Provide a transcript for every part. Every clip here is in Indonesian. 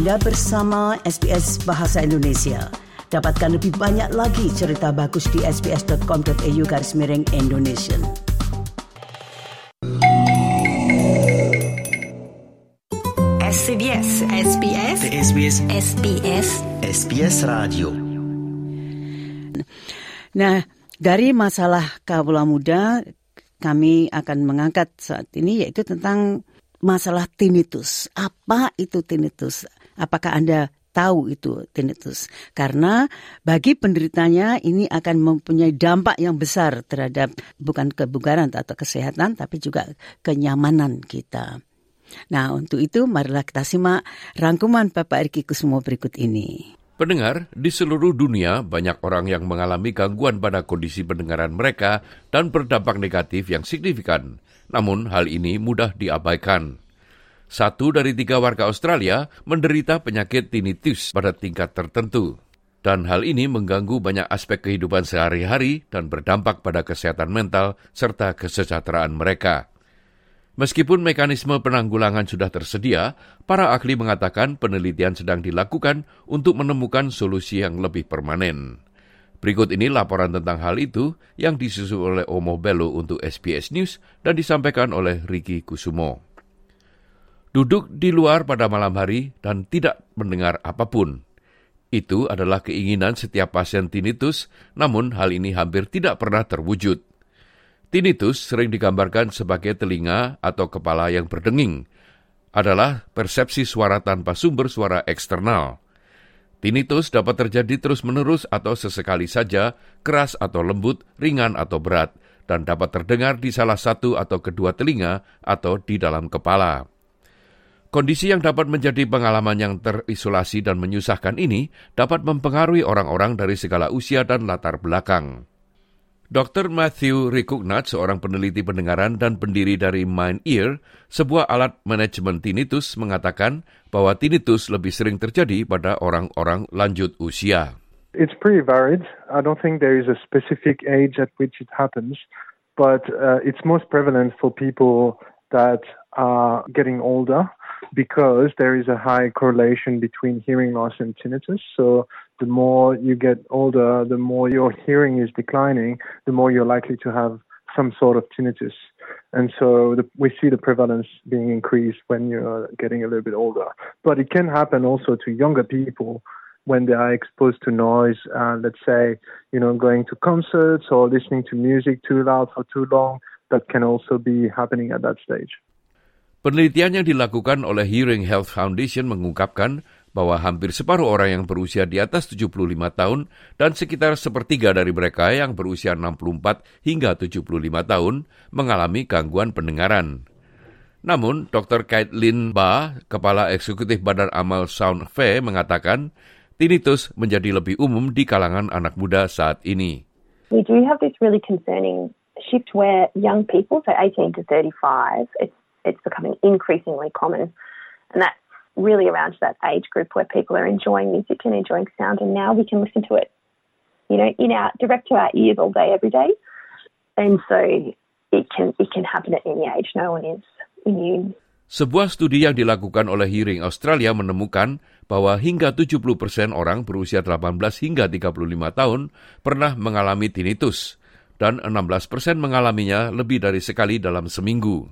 Anda bersama SBS Bahasa Indonesia. Dapatkan lebih banyak lagi cerita bagus di sbs.com.au garis miring Indonesia. SBS SBS SBS SBS SBS Radio Nah, dari masalah kawula muda, kami akan mengangkat saat ini yaitu tentang masalah tinnitus. Apa itu tinnitus? Apakah Anda tahu itu tinnitus? Karena bagi penderitanya ini akan mempunyai dampak yang besar terhadap bukan kebugaran atau kesehatan, tapi juga kenyamanan kita. Nah, untuk itu marilah kita simak rangkuman Bapak Erki Kusmo berikut ini. Pendengar, di seluruh dunia banyak orang yang mengalami gangguan pada kondisi pendengaran mereka dan berdampak negatif yang signifikan. Namun hal ini mudah diabaikan. Satu dari tiga warga Australia menderita penyakit tinnitus pada tingkat tertentu. Dan hal ini mengganggu banyak aspek kehidupan sehari-hari dan berdampak pada kesehatan mental serta kesejahteraan mereka. Meskipun mekanisme penanggulangan sudah tersedia, para ahli mengatakan penelitian sedang dilakukan untuk menemukan solusi yang lebih permanen. Berikut ini laporan tentang hal itu yang disusun oleh Omo Bello untuk SBS News dan disampaikan oleh Ricky Kusumo. Duduk di luar pada malam hari dan tidak mendengar apa pun. Itu adalah keinginan setiap pasien tinnitus, namun hal ini hampir tidak pernah terwujud. Tinnitus sering digambarkan sebagai telinga atau kepala yang berdenging. Adalah persepsi suara tanpa sumber suara eksternal. Tinnitus dapat terjadi terus-menerus atau sesekali saja, keras atau lembut, ringan atau berat, dan dapat terdengar di salah satu atau kedua telinga atau di dalam kepala. Kondisi yang dapat menjadi pengalaman yang terisolasi dan menyusahkan ini dapat mempengaruhi orang-orang dari segala usia dan latar belakang. Dr. Matthew Rikugnat, seorang peneliti pendengaran dan pendiri dari Mind Ear, sebuah alat manajemen tinnitus, mengatakan bahwa tinnitus lebih sering terjadi pada orang-orang lanjut usia. It's pretty varied. I don't think there is a specific age at which it happens, but uh, it's most prevalent for people that are getting older because there is a high correlation between hearing loss and tinnitus. So the more you get older, the more your hearing is declining, the more you're likely to have some sort of tinnitus. And so the, we see the prevalence being increased when you're getting a little bit older. But it can happen also to younger people when they are exposed to noise, uh, let's say, you know, going to concerts or listening to music too loud for too long, that can also be happening at that stage. Penelitian yang dilakukan oleh Hearing Health Foundation mengungkapkan bahwa hampir separuh orang yang berusia di atas 75 tahun dan sekitar sepertiga dari mereka yang berusia 64 hingga 75 tahun mengalami gangguan pendengaran. Namun, Dr. Kaitlin Ba, Kepala Eksekutif Badan Amal Sound Fair, mengatakan tinnitus menjadi lebih umum di kalangan anak muda saat ini. We do have this really concerning shift where young people, so 18 to 35, it's it's becoming increasingly common. And that's really around that age group where people are enjoying music and enjoying sound, and now we can listen to it, you know, in our direct to our ears all day, every day. And so it can it can happen at any age. No one is immune. Sebuah studi yang dilakukan oleh Hearing Australia menemukan bahwa hingga 70 persen orang berusia 18 hingga 35 tahun pernah mengalami tinnitus, dan 16 persen mengalaminya lebih dari sekali dalam seminggu.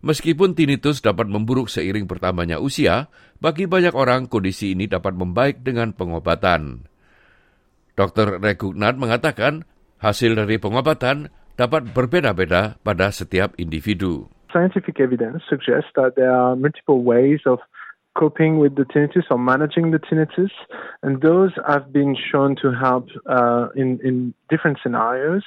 Meskipun tinnitus dapat memburuk seiring bertambahnya usia, bagi banyak orang kondisi ini dapat membaik dengan pengobatan. Dr. Regugnat mengatakan hasil dari pengobatan dapat berbeda-beda pada setiap individu. Scientific evidence suggests that there are multiple ways of coping with the tinnitus or managing the tinnitus, and those have been shown to help uh, in in different scenarios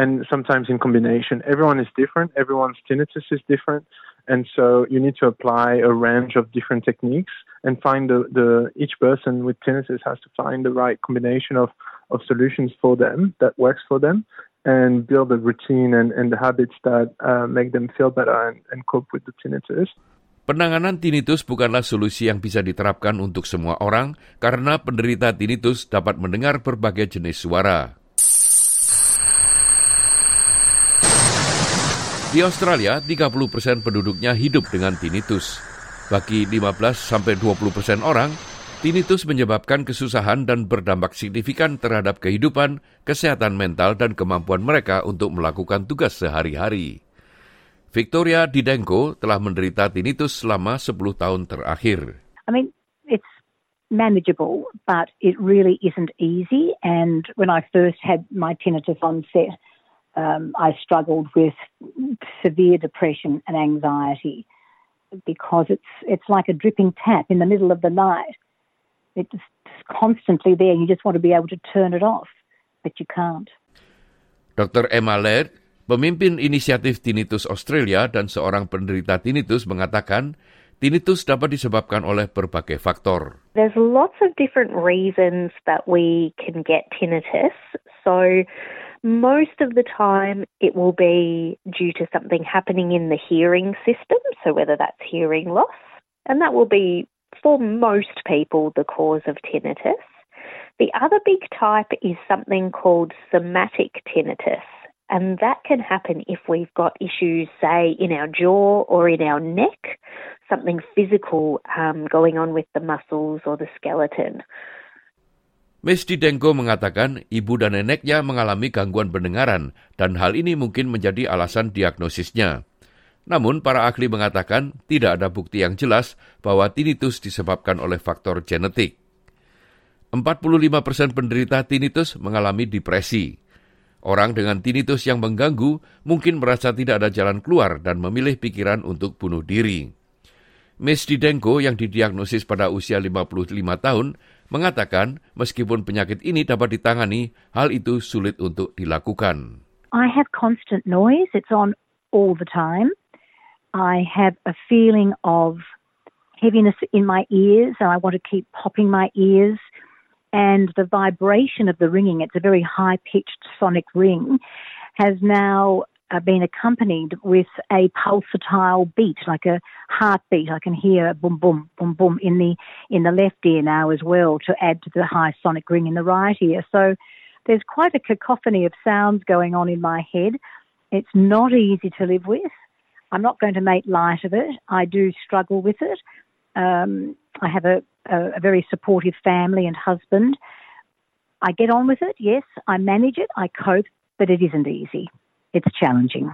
and sometimes in combination. Everyone is different. Everyone's tinnitus is different, and so you need to apply a range of different techniques and find the, the each person with tinnitus has to find the right combination of of solutions for them that works for them. And build a routine and, and the habits that uh, make them feel better and, and cope with the tinnitus. Penanganan tinnitus bukanlah solusi yang bisa diterapkan untuk semua orang karena penderita tinnitus dapat mendengar berbagai jenis suara. Di Australia, 30% penduduknya hidup dengan tinnitus. Bagi 15 sampai 20 persen orang, tinnitus menyebabkan kesusahan dan berdampak signifikan terhadap kehidupan, kesehatan mental, dan kemampuan mereka untuk melakukan tugas sehari-hari. Victoria Didenko telah menderita tinnitus selama 10 tahun terakhir. I mean, it's manageable, but it really isn't easy. And when I first had my tinnitus onset, um, I struggled with severe depression and anxiety because it's it's like a dripping tap in the middle of the night. It's just constantly there. You just want to be able to turn it off, but you can't. Dr. Emma Laird, pemimpin inisiatif Tinnitus Australia dan seorang penderita tinnitus mengatakan tinnitus dapat disebabkan oleh berbagai faktor. There's lots of different reasons that we can get tinnitus. So most of the time it will be due to something happening in the hearing system, so whether that's hearing loss, and that will be for most people the cause of tinnitus. The other big type is something called somatic tinnitus, and that can happen if we've got issues, say, in our jaw or in our neck, something physical um, going on with the muscles or the skeleton. Miss Didenko mengatakan ibu dan neneknya mengalami gangguan pendengaran dan hal ini mungkin menjadi alasan diagnosisnya. Namun para ahli mengatakan tidak ada bukti yang jelas bahwa tinnitus disebabkan oleh faktor genetik. 45% persen penderita tinnitus mengalami depresi. Orang dengan tinnitus yang mengganggu mungkin merasa tidak ada jalan keluar dan memilih pikiran untuk bunuh diri. Miss Didenko yang didiagnosis pada usia 55 tahun mengatakan meskipun penyakit ini dapat ditangani, hal itu sulit untuk dilakukan. I have constant noise. It's on all the time. I have a feeling of heaviness in my ears and I want to keep popping my ears. And the vibration of the ringing, it's a very high pitched sonic ring, has now uh, been accompanied with a pulsatile beat, like a heartbeat. I can hear a boom, boom, boom, boom in the in the left ear now as well to add to the high sonic ring in the right ear. So there's quite a cacophony of sounds going on in my head. It's not easy to live with. I'm not going to make light of it. I do struggle with it. Um, I have a, a, a very supportive family and husband. I get on with it, yes. I manage it, I cope, but it isn't easy. it's challenging.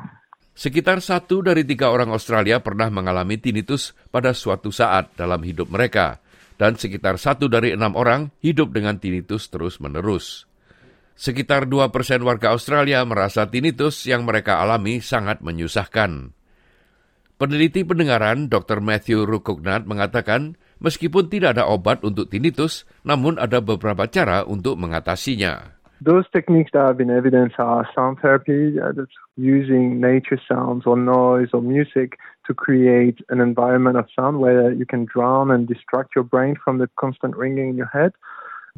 Sekitar satu dari tiga orang Australia pernah mengalami tinnitus pada suatu saat dalam hidup mereka, dan sekitar satu dari enam orang hidup dengan tinnitus terus-menerus. Sekitar dua persen warga Australia merasa tinnitus yang mereka alami sangat menyusahkan. Peneliti pendengaran Dr. Matthew Rukugnat mengatakan, meskipun tidak ada obat untuk tinnitus, namun ada beberapa cara untuk mengatasinya. Those techniques that have been evidenced are sound therapy, uh, that's using nature sounds or noise or music to create an environment of sound where you can drown and distract your brain from the constant ringing in your head.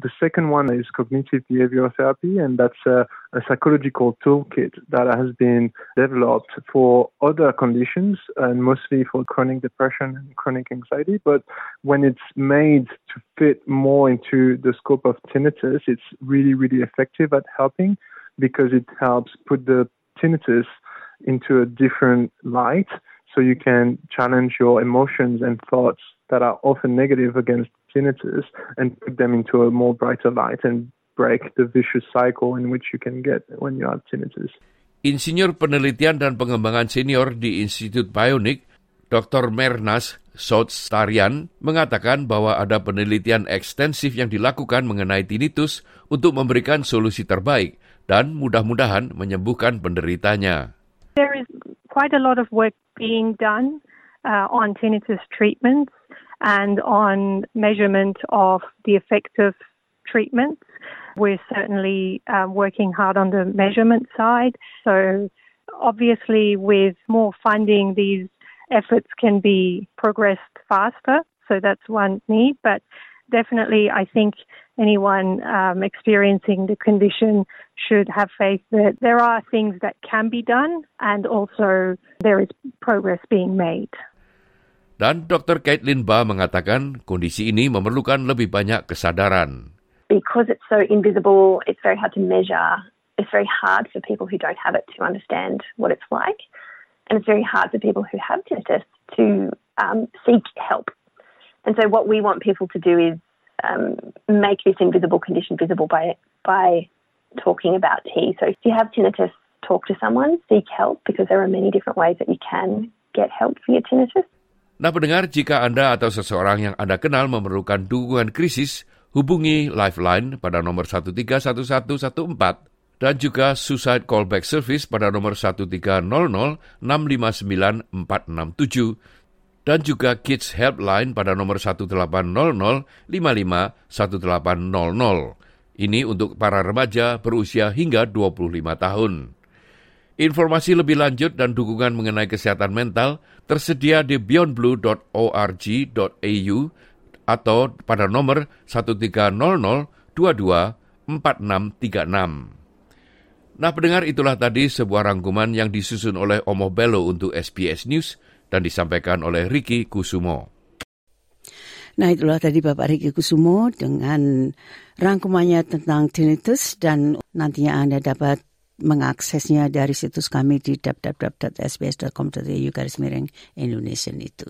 The second one is cognitive behavioral therapy, and that's a, a, psychological toolkit that has been developed for other conditions and mostly for chronic depression and chronic anxiety. But when it's made to fit more into the scope of tinnitus, it's really, really effective at helping because it helps put the tinnitus into a different light so you can challenge your emotions and thoughts that are often negative against tinnitus and put them into a more brighter light and break the vicious cycle in which you can get when you have tinnitus. Insinyur Penelitian dan Pengembangan Senior di Institut Bionic, Dr. Mernas Sotstarian mengatakan bahwa ada penelitian ekstensif yang dilakukan mengenai tinnitus untuk memberikan solusi terbaik dan mudah-mudahan menyembuhkan penderitanya. There is quite a lot of work being done uh, on tinnitus treatments and on measurement of the effective treatments. We're certainly um, working hard on the measurement side. So, obviously, with more funding, these efforts can be progressed faster. So, that's one need. But definitely, I think anyone um, experiencing the condition should have faith that there are things that can be done and also there is progress being made. Dan Dr. Caitlin Ba mengatakan kondisi ini memerlukan lebih banyak kesadaran. Because it's so invisible, it's very hard to measure. It's very hard for people who don't have it to understand what it's like. And it's very hard for people who have tinnitus to um, seek help. And so, what we want people to do is um, make this invisible condition visible by by talking about T. So, if you have tinnitus, talk to someone, seek help because there are many different ways that you can get help for your tinnitus. Nah pendengar, jika Anda atau seseorang yang Anda kenal memerlukan dukungan krisis, hubungi Lifeline pada nomor 131114 dan juga Suicide Callback Service pada nomor 1300 659 467 dan juga Kids Helpline pada nomor 1800 55 1800. Ini untuk para remaja berusia hingga 25 tahun. Informasi lebih lanjut dan dukungan mengenai kesehatan mental tersedia di beyondblue.org.au atau pada nomor 1300 22 4636. Nah pendengar itulah tadi sebuah rangkuman yang disusun oleh Omo Bello untuk SBS News dan disampaikan oleh Ricky Kusumo. Nah itulah tadi Bapak Ricky Kusumo dengan rangkumannya tentang tinnitus dan nantinya Anda dapat mengaksesnya dari situs kami di www.sbs.com.au garis miring Indonesia itu.